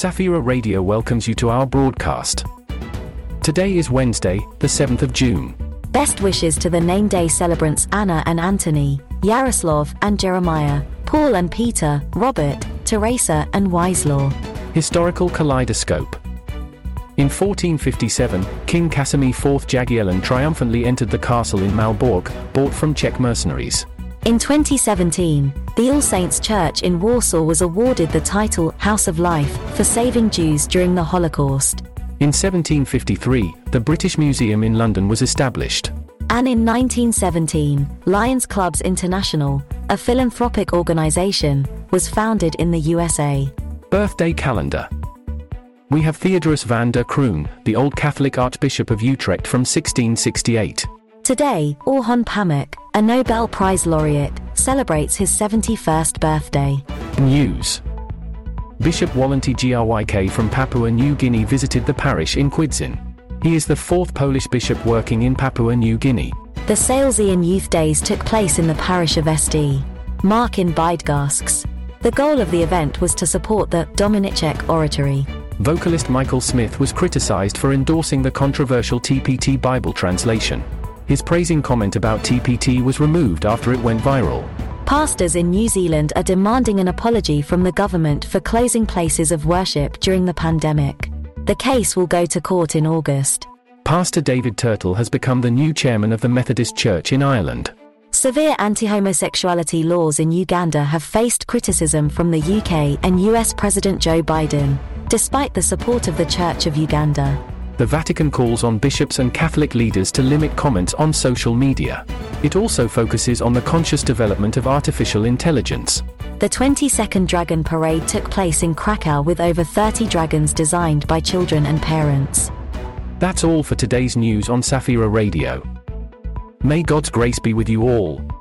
Safira Radio welcomes you to our broadcast. Today is Wednesday, the 7th of June. Best wishes to the name day celebrants Anna and Anthony, Yaroslav and Jeremiah, Paul and Peter, Robert, Teresa and Wislaw. Historical Kaleidoscope. In 1457, King Casimir IV Jagiellon triumphantly entered the castle in Malbork, bought from Czech mercenaries. In 2017, the All Saints Church in Warsaw was awarded the title House of Life for saving Jews during the Holocaust. In 1753, the British Museum in London was established. And in 1917, Lions Clubs International, a philanthropic organization, was founded in the USA. Birthday calendar. We have Theodorus van der Croon, the Old Catholic Archbishop of Utrecht from 1668. Today, Orhan Pamuk, a Nobel Prize laureate, celebrates his 71st birthday. News. Bishop Walenty Gryk from Papua New Guinea visited the parish in Kwidzyn. He is the fourth Polish bishop working in Papua New Guinea. The Salesian Youth Days took place in the parish of SD. Mark in Bydgoszcz. The goal of the event was to support the Dominiczek Oratory. Vocalist Michael Smith was criticized for endorsing the controversial TPT Bible translation. His praising comment about TPT was removed after it went viral. Pastors in New Zealand are demanding an apology from the government for closing places of worship during the pandemic. The case will go to court in August. Pastor David Turtle has become the new chairman of the Methodist Church in Ireland. Severe anti homosexuality laws in Uganda have faced criticism from the UK and US President Joe Biden, despite the support of the Church of Uganda the Vatican calls on bishops and Catholic leaders to limit comments on social media. It also focuses on the conscious development of artificial intelligence. The 22nd Dragon Parade took place in Krakow with over 30 dragons designed by children and parents. That's all for today's news on Safira Radio. May God's grace be with you all.